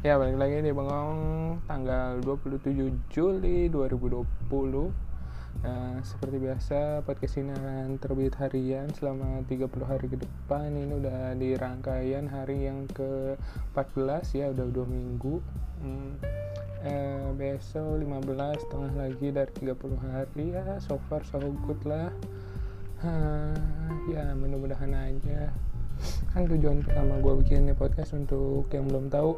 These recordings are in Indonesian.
Ya balik lagi di Bengong tanggal 27 Juli 2020 Nah, seperti biasa podcast ini akan terbit harian selama 30 hari ke depan. Ini udah di rangkaian hari yang ke-14 ya udah dua minggu. Hmm, eh, Besok 15 setengah lagi dari 30 hari. Ya so far so good lah. Ha, Ya mudah-mudahan aja. Kan tujuan pertama gue bikin podcast untuk yang belum tahu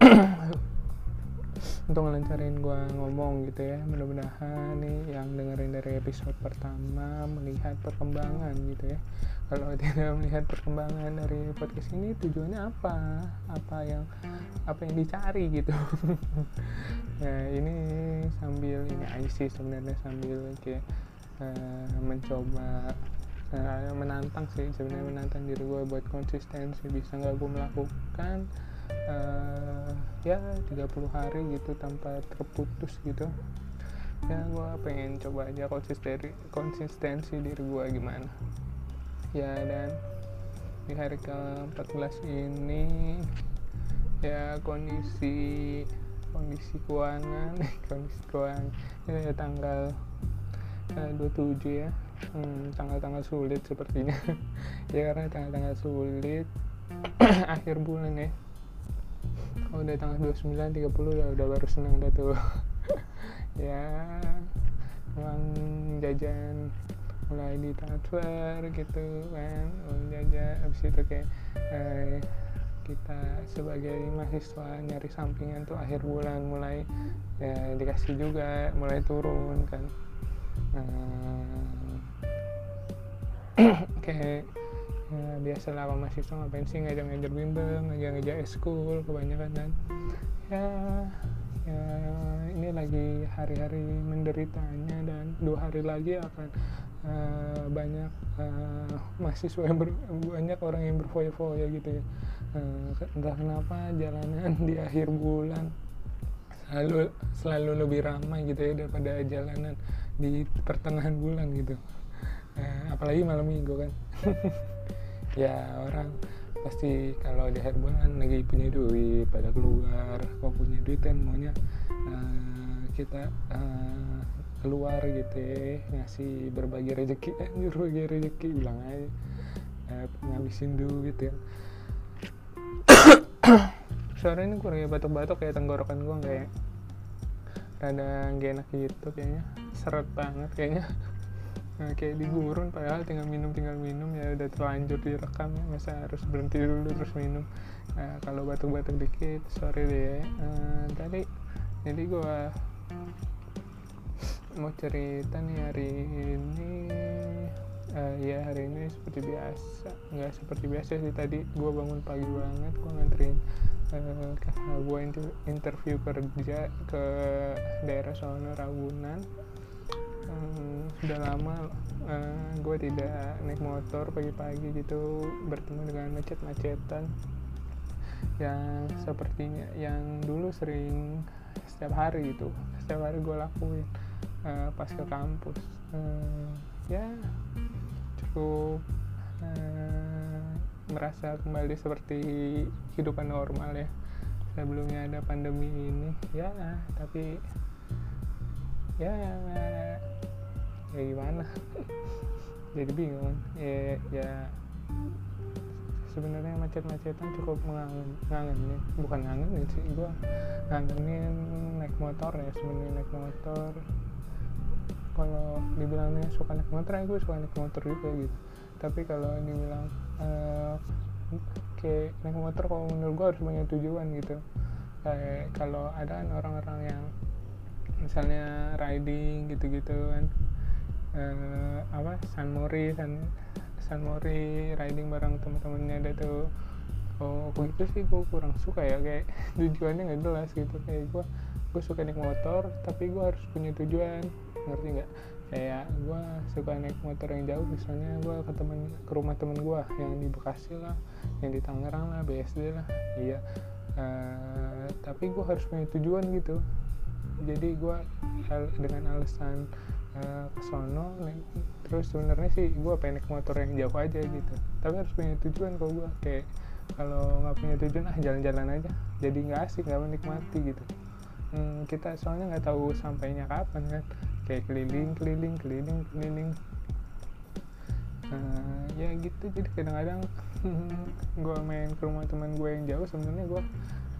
untuk ngelancarin gue ngomong gitu ya mudah-mudahan nih yang dengerin dari episode pertama melihat perkembangan gitu ya. Kalau tidak melihat perkembangan dari podcast ini tujuannya apa? Apa yang apa yang dicari gitu? Nah ini sambil ini sih sebenarnya sambil kayak uh, mencoba uh, menantang sih sebenarnya menantang diri gue buat konsistensi bisa nggak gue melakukan uh, ya 30 hari gitu tanpa terputus gitu. Ya gue pengen coba aja konsistensi konsistensi diri gue gimana. Ya dan di hari ke-14 ini ya kondisi kondisi keuangan kondisi keuangan ini ada tanggal uh, 27 ya. Hmm, tanggal-tanggal sulit sepertinya. Ya karena tanggal-tanggal sulit akhir bulan ya oh, udah tanggal 29 30 ya udah baru senang dah tuh. Ya uang jajan mulai di transfer gitu kan. Uang jajan abis itu kayak eh, kita sebagai mahasiswa nyari sampingan tuh akhir bulan mulai ya dikasih juga mulai turun kan. Nah, kayak biasa lah mahasiswa ngapain sih ngajar-ngajar bimbel ngajar-ngajar eskul kebanyakan kan. Ya ya ini lagi hari-hari menderitanya dan dua hari lagi akan uh, banyak uh, mahasiswa yang ber, banyak orang yang berfoya-foya gitu ya. Uh, entah kenapa jalanan di akhir bulan selalu selalu lebih ramai gitu ya daripada jalanan di pertengahan bulan gitu. Uh, apalagi malam minggu kan ya orang pasti kalau di akhir bulan lagi punya duit pada keluar kok punya duit kan maunya uh, kita uh, keluar gitu ya ngasih berbagi rezeki. Eh berbagi rezeki bilang aja uh, ngabisin duit ya. Suara ini kurang batuk-batuk kayak tenggorokan gue kayak rada gak enak gitu kayaknya. Seret banget kayaknya nah, kayak di gurun padahal tinggal minum tinggal minum ya udah terlanjur direkam ya. Masa harus berhenti dulu terus minum. Nah, kalau batuk-batuk dikit sorry deh uh, tadi jadi gue mau cerita nih hari ini uh, ya hari ini seperti biasa nggak seperti biasa sih tadi gue bangun pagi banget gue nganterin uh, gue interview kerja ke daerah sono Ragunan sudah lama uh, gue tidak naik motor pagi-pagi gitu bertemu dengan macet-macetan. Yang sepertinya yang dulu sering setiap hari gitu setiap hari gue lakuin uh, pas ke kampus. Uh, ya cukup uh, merasa kembali seperti kehidupan normal ya sebelumnya ada pandemi ini. Ya tapi ya ya gimana? Jadi bingung. Ya ya. Sebenarnya macet-macetan cukup ngangen ngangenin bukan ngangenin sih gue ngangenin naik motor ya sebenarnya naik motor. Kalau dibilangnya suka naik motor ya gue suka naik motor juga gitu. Tapi kalau dibilang uh, kayak naik motor kalau menurut gue harus punya tujuan gitu. Kayak kalau ada kan orang-orang yang misalnya riding gitu-gitu kan. Uh, apa San Mori San San Mori riding bareng teman-temannya ada tuh. Oh begitu sih gue kurang suka ya kayak tujuannya nggak jelas gitu. Kayak gue gue suka naik motor tapi gue harus punya tujuan. Ngerti nggak? Kayak gue suka naik motor yang jauh misalnya gue ke temen ke rumah temen gue yang di Bekasi lah yang di Tangerang lah BSD lah iya. Uh, tapi gue harus punya tujuan gitu jadi gue dengan alasan uh, sono terus sebenarnya sih gue pengen naik motor yang jauh aja gitu. Tapi harus punya tujuan kalau gue kayak kalau nggak punya tujuan ah jalan-jalan aja. Jadi nggak asik nggak menikmati gitu. Hmm, kita soalnya nggak tahu sampainya kapan kan. Kayak keliling keliling keliling keliling. Nah, ya gitu. Jadi kadang-kadang gue main ke rumah teman gue yang jauh sebenarnya gue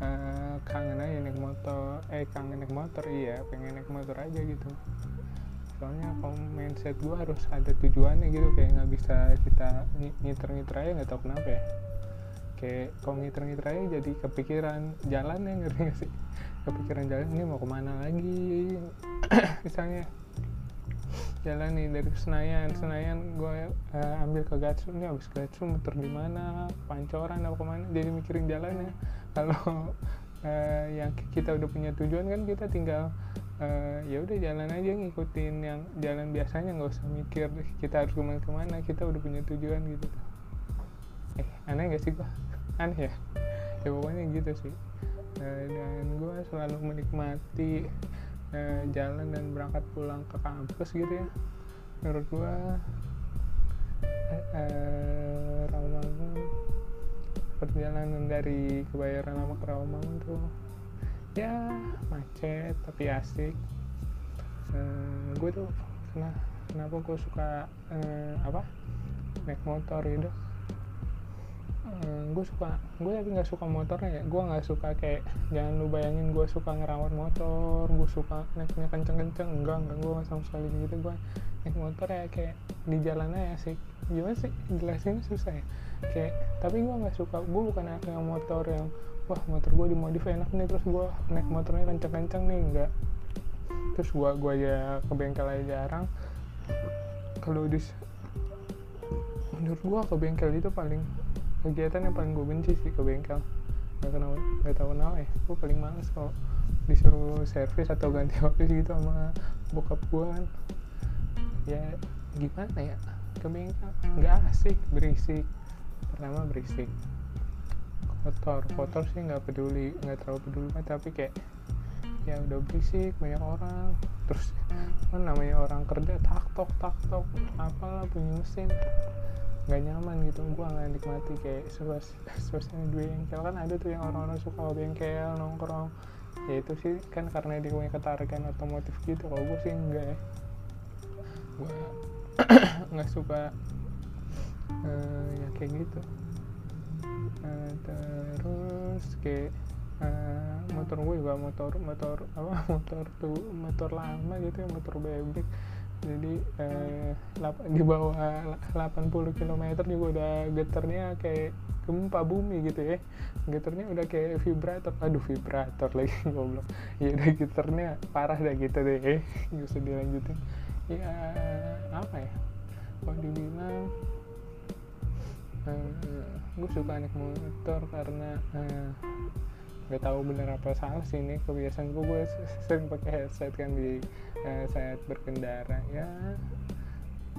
uh, kangen aja naik motor. Eh kangen naik motor iya. Pengen naik motor aja gitu. Soalnya kalau mindset gue harus ada tujuannya gitu. Kayak nggak bisa kita ngiter-ngiter aja nggak tahu kenapa ya. Kayak kalau ngiter-ngiter aja jadi kepikiran jalan ya ngerti gak sih? Kepikiran jalan ini mau ke mana lagi? Misalnya jalan nih dari Senayan. Senayan gue uh, ambil ke Gatsu nih abis Gatsu muter di mana? Pancoran apa ke mana? Jadi mikirin jalannya kalau uh, yang kita udah punya tujuan kan kita tinggal uh, ya udah jalan aja ngikutin yang jalan biasanya nggak usah mikir kita harus ke mana ke mana kita udah punya tujuan gitu. Eh aneh gak sih gue aneh ya? Ya pokoknya gitu sih. Uh, dan gue selalu menikmati eh, jalan dan berangkat pulang ke kampus gitu ya. Menurut gua eh, eh, perjalanan dari Kebayoran Lama ke Rawamangun tuh ya macet tapi asik. Eh, gue tuh kenapa kenapa gue suka eh, apa naik motor gitu hmm, gue suka gue tapi nggak suka motornya ya. Gue nggak suka kayak jangan lu bayangin gue suka ngerawat motor gue suka naiknya kenceng-kenceng. Enggak enggak gue nggak sama sekali gitu. Gue naik motor ya kayak di jalan aja sih. Gimana sih? Jelasin susah ya. Kayak tapi gue nggak suka gue bukan yang motor yang wah motor gue dimodif enak nih. Terus gue naik motornya kenceng-kenceng nih. Enggak. Terus gue gue aja ke bengkel aja jarang. Kalau di menurut gue ke bengkel itu paling kegiatan yang paling gue benci sih ke bengkel. Nggak kenal nggak tahu kenapa ya. Gue paling males kalau disuruh servis atau ganti office gitu sama bokap gue kan. Ya gimana ya? Ke bengkel. Nggak asik berisik. Pertama berisik. Kotor. Kotor sih nggak peduli nggak terlalu peduli tapi kayak ya udah berisik banyak orang. Terus kan namanya orang kerja tak tok tak tok apalah punya mesin nggak nyaman gitu gue nggak nikmati kayak suasana dua bengkel kan ada tuh yang orang-orang suka bengkel nongkrong. Ya itu sih kan karena dia punya ketarikan otomotif gitu. Kalau gue sih enggak ya. Gue nggak suka uh, ya kayak gitu. Uh, terus kayak uh, motor gue juga motor motor apa motor tuh motor lama gitu ya motor bebek jadi eh, di bawah 80 km juga udah getarnya kayak gempa bumi gitu ya. Getarnya udah kayak vibrator. Aduh vibrator lagi goblok. Ya udah getarnya parah dah gitu deh eh. Gak usah dilanjutin. Ya apa ya? Kalau dibilang eh, gue suka naik motor karena eh, nggak tahu bener apa salah sih ini kebiasaan gue gue sering pakai headset kan di uh, saat berkendara ya.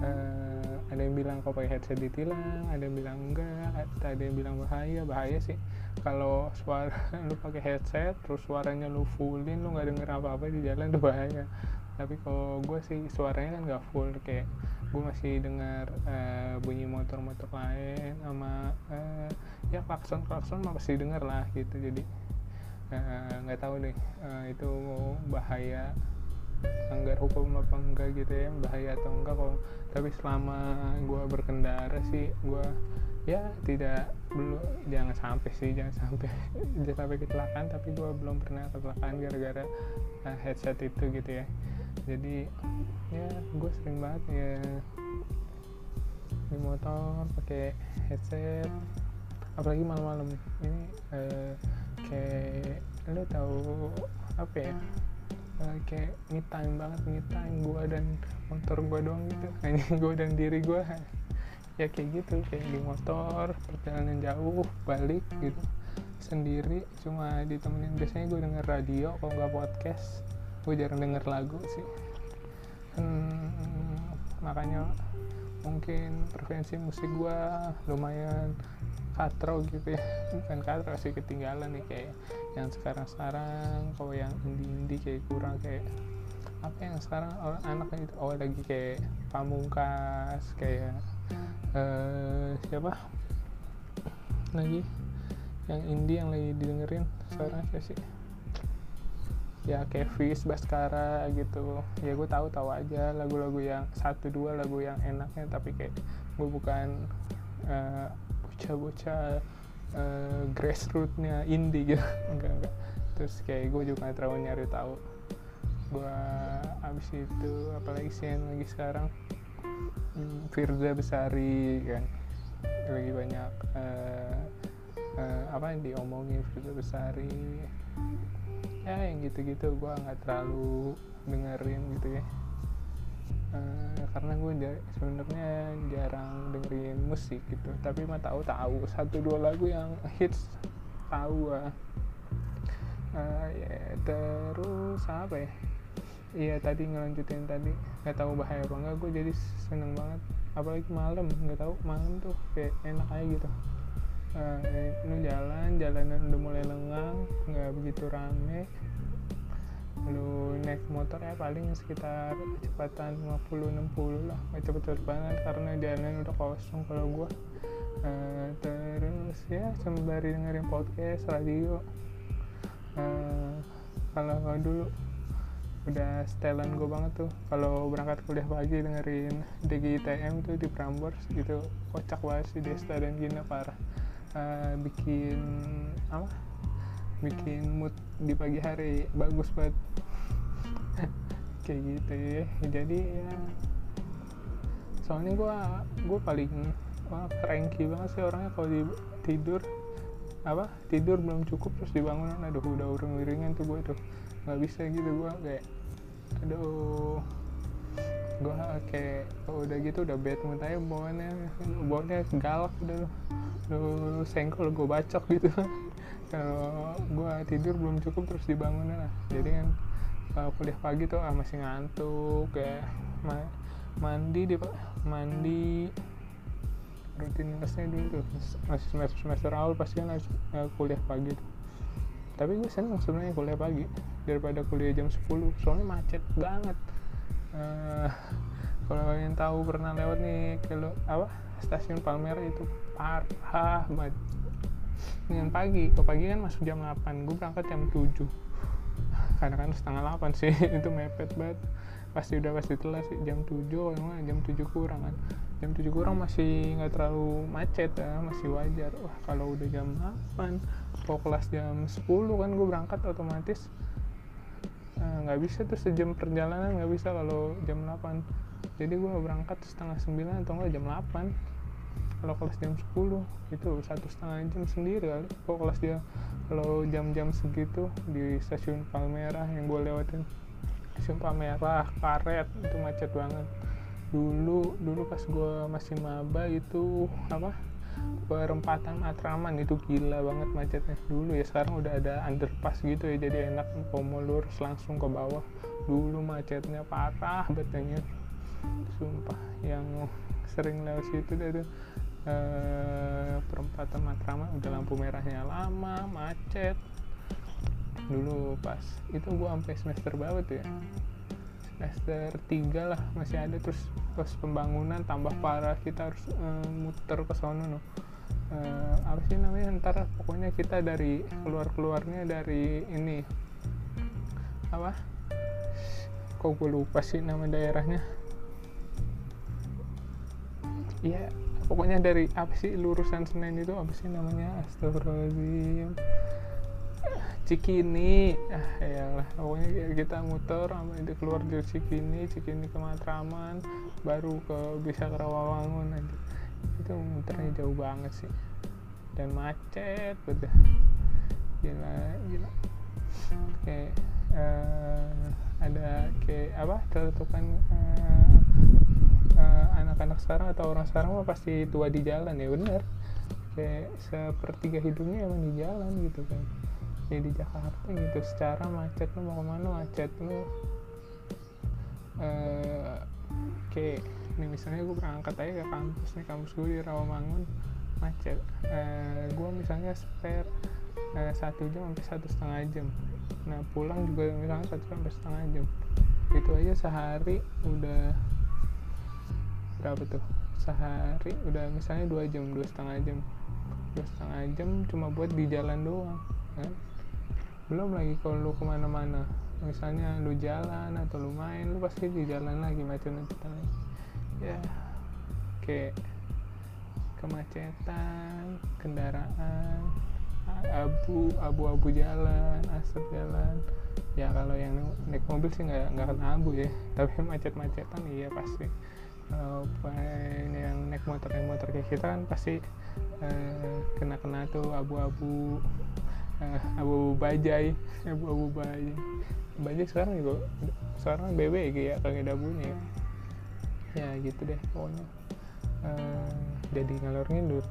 Uh, ada yang bilang kau pakai headset ditilang ada yang bilang enggak ada yang bilang bahaya. Bahaya sih. Kalau suara lu pakai headset terus suaranya lu fullin lu nggak denger apa apa di jalan itu bahaya. Tapi kalau gue sih suaranya kan nggak full kayak gue masih dengar uh, bunyi motor-motor lain sama uh, ya klakson klakson masih dengar lah gitu. Jadi Eh, nggak uh, tahu deh uh, itu bahaya anggar hukum apa enggak gitu ya bahaya atau enggak kok tapi selama gue berkendara sih gue ya tidak belum jangan sampai sih jangan sampai jangan sampai kecelakaan tapi gue belum pernah kecelakaan gara-gara uh, headset itu gitu ya. Jadi ya gue sering banget ya di motor pakai headset apalagi malam-malam. Ini uh, kayak lo tahu apa ya? Uh, kayak me time banget me time gue dan motor gue doang gitu. Hanya gue dan diri gue ya kayak gitu kayak di motor perjalanan jauh balik gitu. Sendiri cuma ditemenin. Biasanya gue denger radio kalau nggak podcast gue jarang denger lagu sih. Hmm, makanya mungkin preferensi musik gue lumayan katro gitu ya. Bukan katro sih ketinggalan nih kayak yang sekarang-sekarang kalau yang indie-indie kayak kurang kayak apa yang sekarang orang anaknya itu oh lagi kayak pamungkas kayak uh, siapa? Lagi yang indie yang lagi didengerin sekarang siapa sih? Ya kayak Fizz, Baskara gitu. Ya gue tahu tahu aja lagu-lagu yang satu dua lagu yang enaknya tapi kayak gue bukan uh, bocah-bocah uh, grassrootsnya indie gitu. Enggak enggak. Terus kayak gue juga gak terlalu nyari tahu. Gue abis itu apalagi sih yang lagi sekarang? Hmm, Firza Besari kan. Lagi banyak uh, uh, apa yang diomongin Firza Besari. Ya yang gitu-gitu. Gue nggak terlalu dengerin gitu ya uh, karena gue sebenarnya jarang dengerin musik gitu. Tapi mah tahu tahu satu dua lagu yang hits tahu uh, uh, ya terus apa ya? Iya tadi ngelanjutin tadi. Nggak tahu bahaya apa enggak gue jadi seneng banget. Apalagi malam. Nggak tahu malam tuh kayak enak aja gitu. Uh, lu jalan jalanan udah mulai lengang nggak begitu rame lu naik motor ya paling sekitar kecepatan 50-60 lah. Nggak cepet-cepet banget karena jalanan udah kosong kalau gua. Uh, terus ya sembari dengerin podcast radio. Uh, kalau dulu udah setelan gue banget tuh. Kalau berangkat kuliah pagi dengerin DGITM tuh di Prambors gitu kocak banget sih Desta dan Gina parah. Uh, bikin apa bikin mood di pagi hari. Bagus banget. Kayak gitu ya. Jadi ya soalnya gue gue paling wah cranky banget sih orangnya. Kalau di, tidur apa tidur belum cukup terus dibangun aduh udah urung uringan tuh gue tuh. Nggak bisa gitu gue kayak aduh gue kayak oh, udah gitu udah bad mood aja bawaannya bawaannya galak udah. Lu, senggol gue bacok gitu kalau gue tidur belum cukup terus dibangun lah. Jadi kan kalau kuliah pagi tuh ah, masih ngantuk kayak ma mandi di mandi rutinitasnya dulu tuh. Masih semester semester awal pasti kan harus uh, kuliah pagi tuh. Tapi gue seneng sebenarnya kuliah pagi daripada kuliah jam 10 soalnya macet banget. Uh, kalau kalian tahu pernah lewat nih kalau apa stasiun Palmera itu parah banget dengan pagi ke pagi kan masuk jam 8 gue berangkat jam 7 karena kan setengah 8 sih itu mepet banget. Pasti udah pasti telat sih jam 7 kalau jam 7 kurang kan. Jam 7 kurang masih nggak terlalu macet ya masih wajar. Wah kalau udah jam 8 kalau kelas jam 10 kan gue berangkat otomatis eh, nggak uh, bisa tuh sejam perjalanan nggak bisa kalau jam 8 jadi gue berangkat setengah 9 atau enggak jam 8 kalau kelas jam 10 itu satu setengah jam sendiri kali. Kalau kelas dia kalau jam-jam segitu di stasiun Palmerah yang gue lewatin. Stasiun Palmerah karet itu macet banget. Dulu dulu pas gue masih maba itu apa perempatan Matraman itu gila banget macetnya. Dulu ya sekarang udah ada underpass gitu ya jadi enak mau lurus langsung ke bawah. Dulu macetnya parah betulnya sumpah yang sering lewat situ tuh eh, perempatan Matraman udah lampu merahnya lama macet. Dulu pas itu gua sampai semester berapa tuh ya? Semester 3 lah masih ada. Terus pas pembangunan tambah parah kita harus uh, muter ke sono no. Uh, apa sih namanya? Ntar pokoknya kita dari keluar keluarnya dari ini. Apa? Kok gue lupa sih nama daerahnya. Iya pokoknya dari apa sih lurusan Senen itu apa sih namanya? Astagfirullahaladzim. Cikini. Ah ya pokoknya kita muter sama itu keluar dari Cikini Cikini ke Matraman baru ke bisa ke Rawamangun aja. Itu muternya jauh banget sih. Dan macet betul. Gila gila. Kayak uh, ada kayak apa tertutupan uh, anak-anak sekarang atau orang sekarang mah pasti tua di jalan ya benar kayak sepertiga hidupnya emang di jalan gitu kan. Kayak di Jakarta gitu secara macet lu mau ke mana macet lu. Uh, kayak nih misalnya gue berangkat aja ke kampus nih kampus gue di Rawamangun macet. Uh, gue misalnya spare uh, satu jam sampai satu setengah jam. Nah pulang juga misalnya satu sampai setengah jam. Itu aja sehari udah berapa tuh? Sehari? Udah misalnya dua jam dua setengah jam. Dua setengah jam cuma buat di jalan doang kan? Belum lagi kalau lu ke mana-mana. Misalnya lu jalan atau lu main lu pasti di jalan lagi macet-macetan lagi. Ya kayak kemacetan kendaraan abu abu-abu jalan asap jalan. Ya kalau yang naik mobil sih nggak nggak kena abu ya. Tapi macet-macetan iya pasti kalau yang naik motor naik motor kayak kita kan pasti eh, kena kena tuh abu-abu eh, abu bajai abu-abu bajai. Bajai sekarang juga sekarang BB ya kagak ada ya. Ya gitu deh pokoknya. Eh, jadi ngalor ngidul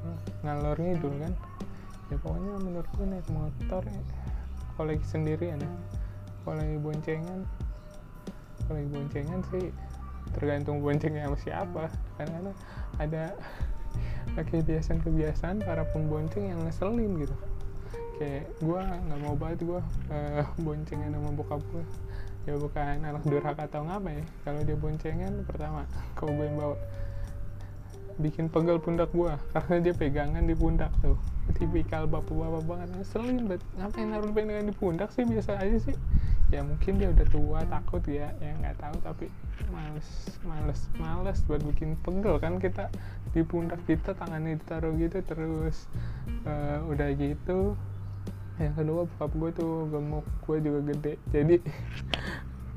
ngalor ngidul kan. Ya pokoknya menurut gue naik motor ya, kalau lagi sendirian ya kalau lagi boncengan kalau lagi boncengan sih tergantung boncengnya sama siapa. Karena ada kebiasaan-kebiasaan para pembonceng yang ngeselin gitu. Kayak gue nggak mau banget gue uh, boncengan sama bokap gue ya bukan anak durhaka atau ngapa ya. Kalau dia boncengan pertama kalau gue yang bawa bikin pegel pundak gue karena dia pegangan di pundak tuh. Tipikal bapak-bapak banget ngeselin banget. Ngapain naruh pegangan di pundak sih? Biasa aja sih ya mungkin dia udah tua takut ya ya nggak tahu tapi males males males buat bikin pegel kan kita di pundak kita tangannya ditaruh gitu terus uh, udah gitu. Yang kedua bokap gue tuh gemuk gue juga gede. Jadi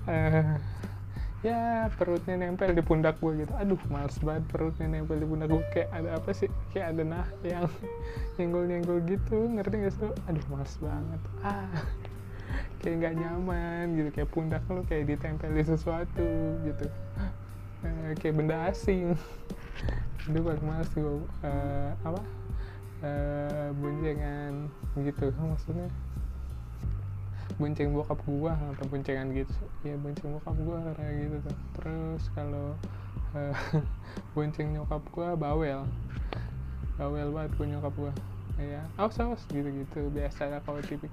uh, ya perutnya nempel di pundak gue gitu. Aduh males banget perutnya nempel di pundak gue. Kayak ada apa sih? Kayak ada nah yang nyenggol nyenggol gitu. Ngerti gak sih aduh males banget. Ah kayak nggak nyaman gitu kayak pundak lu kayak ditempeli sesuatu gitu. Uh, kayak benda asing. Itu paling males gue uh, apa? Uh, boncengan gitu. Maksudnya? Bonceng bokap gua atau boncengan gitu ya bonceng bokap gua kayak gitu tuh. Terus kalau uh, bonceng nyokap gua bawel. Bawel banget gua nyokap gua. Ya awas awas gitu gitu biasa lah kalau tipik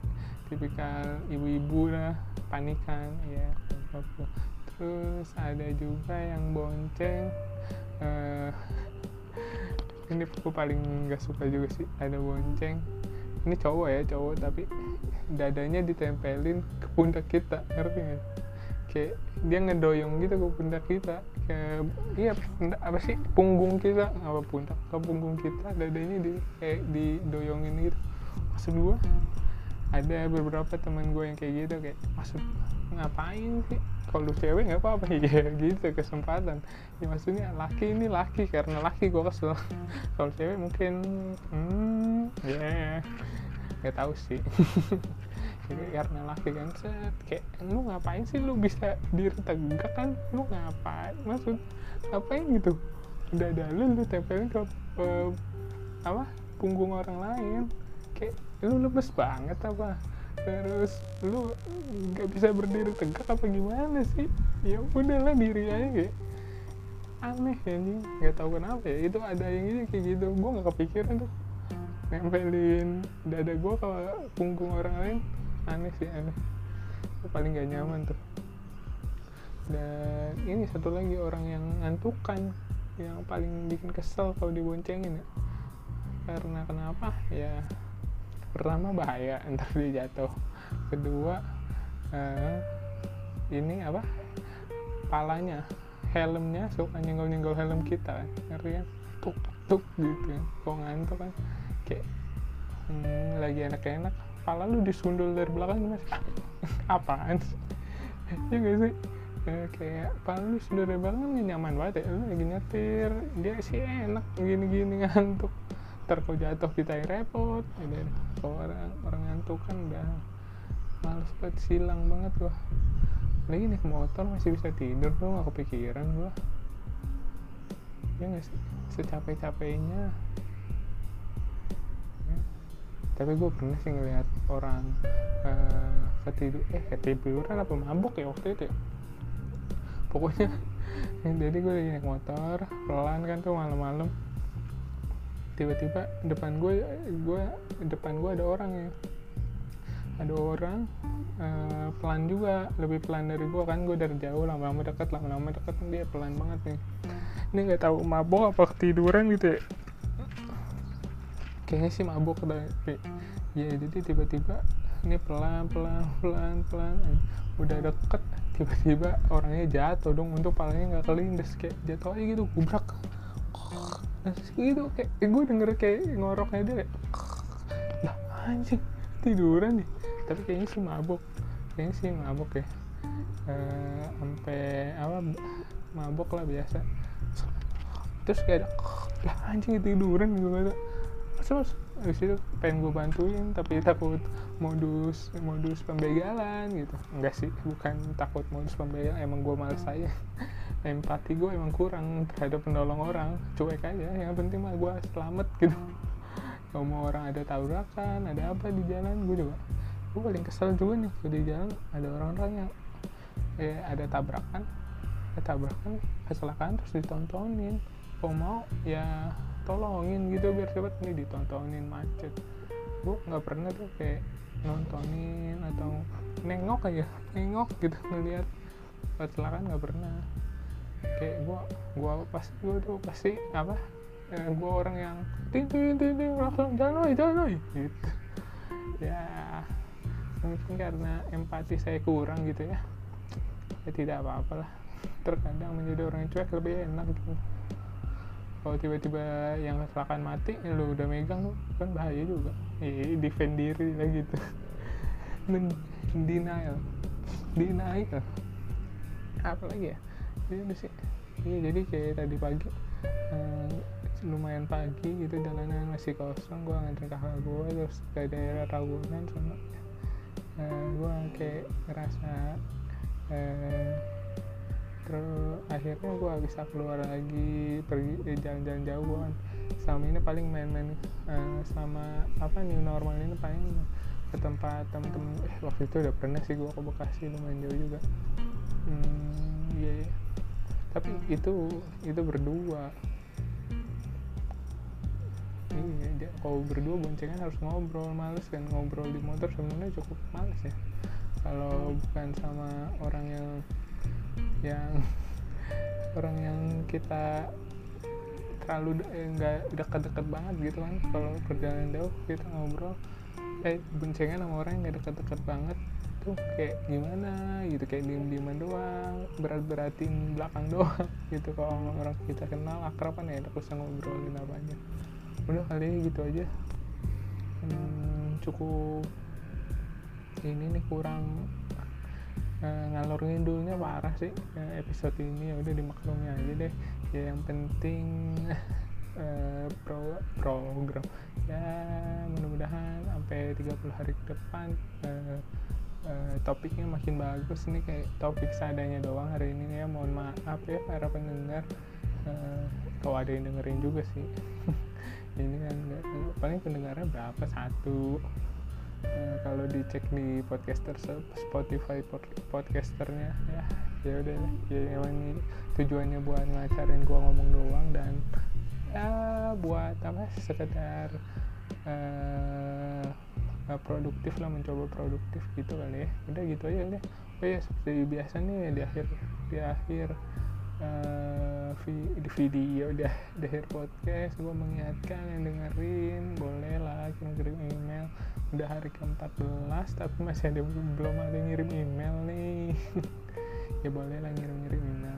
tipikal ibu-ibu lah panikan ya terus ada juga yang bonceng uh, ini aku paling gak suka juga sih ada bonceng. Ini cowok ya cowok tapi dadanya ditempelin ke pundak kita ngerti gak kayak dia ngedoyong gitu ke pundak kita kayak iya apa sih punggung kita apa pundak ke punggung kita dadanya di kayak didoyongin gitu. Maksud gue ada beberapa teman gue yang kayak gitu kayak maksud ngapain sih? Kalau cewek nggak apa-apa. Ya gitu kesempatan. Ya maksudnya laki ini laki karena laki gue kesel. Kalau cewek mungkin hmm ya yeah. nggak tahu sih. Jadi karena laki kan set kayak lu ngapain sih? Lu bisa diri tegak kan? Lu ngapain? Maksud ngapain gitu? Udah ada lu lu tempelin ke uh, apa punggung orang lain. Kayak lu lemes banget apa? Terus lu nggak bisa berdiri tegak apa gimana sih? Ya udahlah diri aja kayak aneh ya nih nggak tahu kenapa ya itu ada yang ini kayak gitu. Gue nggak kepikiran tuh. Nempelin dada gue ke punggung orang lain aneh sih aneh. Itu paling gak nyaman tuh. Dan ini satu lagi orang yang ngantukan yang paling bikin kesel kalau diboncengin ya. Karena kenapa? Ya pertama bahaya entar dia jatuh. Kedua uh, ini apa? Palanya helmnya suka nyenggol nyenggol helm kita kan ngerti kan? Tuk tuk gitu kan kok ngantuk kan? Kayak hmm, lagi enak-enak kepala lu disundul dari belakang gimana apaan sih? Ya gak sih? Ya, kayak kepala lu disundul dari belakang kan nyaman banget ya? Lu lagi nyetir dia sih enak gini-gini ngantuk ntar jatuh kita yang repot. Ya, kalau orang orang ngantuk kan udah males banget silang banget gua. Lagi naik motor masih bisa tidur tuh gak kepikiran gua. Ya gak sih? Secapek-capeknya. Tapi gue pernah sih ngeliat orang uh, ketidur eh ketiduran apa mabuk ya waktu itu ya? Pokoknya jadi gue lagi naik motor pelan kan tuh malam-malam tiba-tiba depan gue gue depan gue ada orang ya. Ada orang uh, pelan juga lebih pelan dari gue kan. Gue dari jauh lama-lama dekat lama-lama dekat dia pelan banget nih. Ini nggak tahu mabok apa ketiduran gitu ya? Kayaknya sih mabuk tapi ya jadi tiba-tiba ini pelan pelan pelan pelan. Udah deket tiba-tiba orangnya jatuh dong. Untuk palanya nggak kelindes kayak jatuh aja gitu gubrak nah gitu kayak eh, gue denger kayak ngoroknya dia kayak lah anjing tiduran nih. Tapi kayaknya sih mabuk kayaknya sih mabuk ya. Uh, sampai apa mabuk lah biasa. Terus kayak lah anjing tiduran gue kata terus habis itu pengen gue bantuin tapi takut modus modus pembegalan gitu. Enggak sih bukan takut modus pembegalan emang gue males aja. Empati gue emang kurang terhadap penolong orang cuek aja. Yang penting mah gue selamat gitu. Kalau mau orang ada tabrakan ada apa di jalan gue juga gue paling kesel juga nih di jalan ada orang-orang yang eh, ada tabrakan. Ada tabrakan kecelakaan terus ditontonin kalau mau ya tolongin gitu biar cepet nih ditontonin macet. Gue nggak pernah tuh kayak nontonin atau nengok aja nengok gitu ngeliat. Kecelakaan nggak pernah. Kayak gue gue pasti gue tuh pasti apa ya, gue orang yang ting ting ting ting langsung jalan aja jalan gitu. Ya mungkin karena empati saya kurang gitu ya. Ya tidak apa-apa lah. Terkadang menjadi orang cuek lebih enak gitu kalau tiba-tiba yang kecelakaan mati ya lu udah megang lu kan bahaya juga. Iya defend diri lah gitu. Denial. Denial. Apa lagi ya? Ini udah sih. Iya jadi kayak tadi pagi uh, lumayan pagi gitu jalanan masih kosong gue nganterin kakak gue terus ke daerah Ragunan sama uh, eh, gue kayak ngerasa uh, terus akhirnya gue bisa keluar lagi pergi eh, jalan-jalan jauhan sama ini paling main-main uh, sama apa new normal ini paling ke tempat temen-temen. Eh, waktu itu udah pernah sih gue ke Bekasi lumayan jauh juga. Hmm, iya, iya. tapi itu itu berdua. Iya kalau berdua boncengan harus ngobrol males kan. Ngobrol di motor sebenarnya cukup males ya. Kalau bukan sama orang yang yang orang yang kita terlalu enggak eh, dekat-dekat banget gitu kan kalau perjalanan jauh kita ngobrol eh boncengan sama orang yang nggak dekat-dekat banget tuh kayak gimana gitu kayak diem dieman doang berat beratin belakang doang gitu kalau orang kita kenal akrab kan ya usah ngobrolin apa aja udah kali gitu aja. Hmm, cukup ini nih kurang uh, ngalor ngidulnya parah sih. Uh, episode ini ya udah dimaklumi aja deh. Ya yang penting uh, pro program. Ya mudah-mudahan sampai 30 hari ke depan uh, uh, topiknya makin bagus ini kayak topik seadanya doang hari ini ya. Mohon maaf ya para pendengar. Uh, kalau ada yang dengerin juga sih. Ini kan paling pendengarnya berapa? Satu uh, kalau dicek di podcaster Spotify podcasternya ya ya udah ya emang ini tujuannya buat ngacarin gua ngomong doang dan ya buat apa sekedar uh, produktif lah mencoba produktif gitu kali ya. Udah gitu aja deh. Oh ya seperti biasa nih di akhir di akhir uh, video udah di podcast gue mengingatkan yang dengerin boleh lah kirim email. Udah hari ke-14 tapi masih ada belum ada yang ngirim email nih. Ya boleh lah ngirim-ngirim email.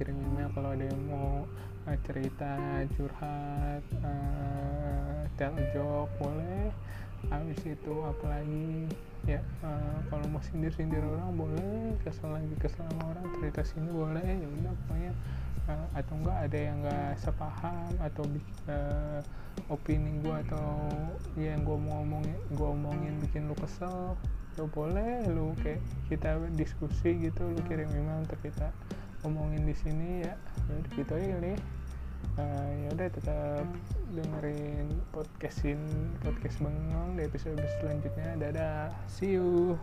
Kirim email kalau ada yang mau uh, cerita curhat uh, tell a joke boleh habis itu apalagi ya uh, kalau mau sindir-sindir orang boleh kesel lagi kesel sama orang cerita sini boleh ya udah pokoknya uh, atau enggak ada yang enggak sepaham atau uh, opini gue atau ya yang gue mau ngomongin gue omongin bikin lu kesel lu boleh lu kayak kita diskusi gitu lu kirim email untuk kita omongin di sini ya. Ya udah gitu aja ya uh, ya udah tetap dengerin podcastin podcast bengong di episode selanjutnya. Dadah see you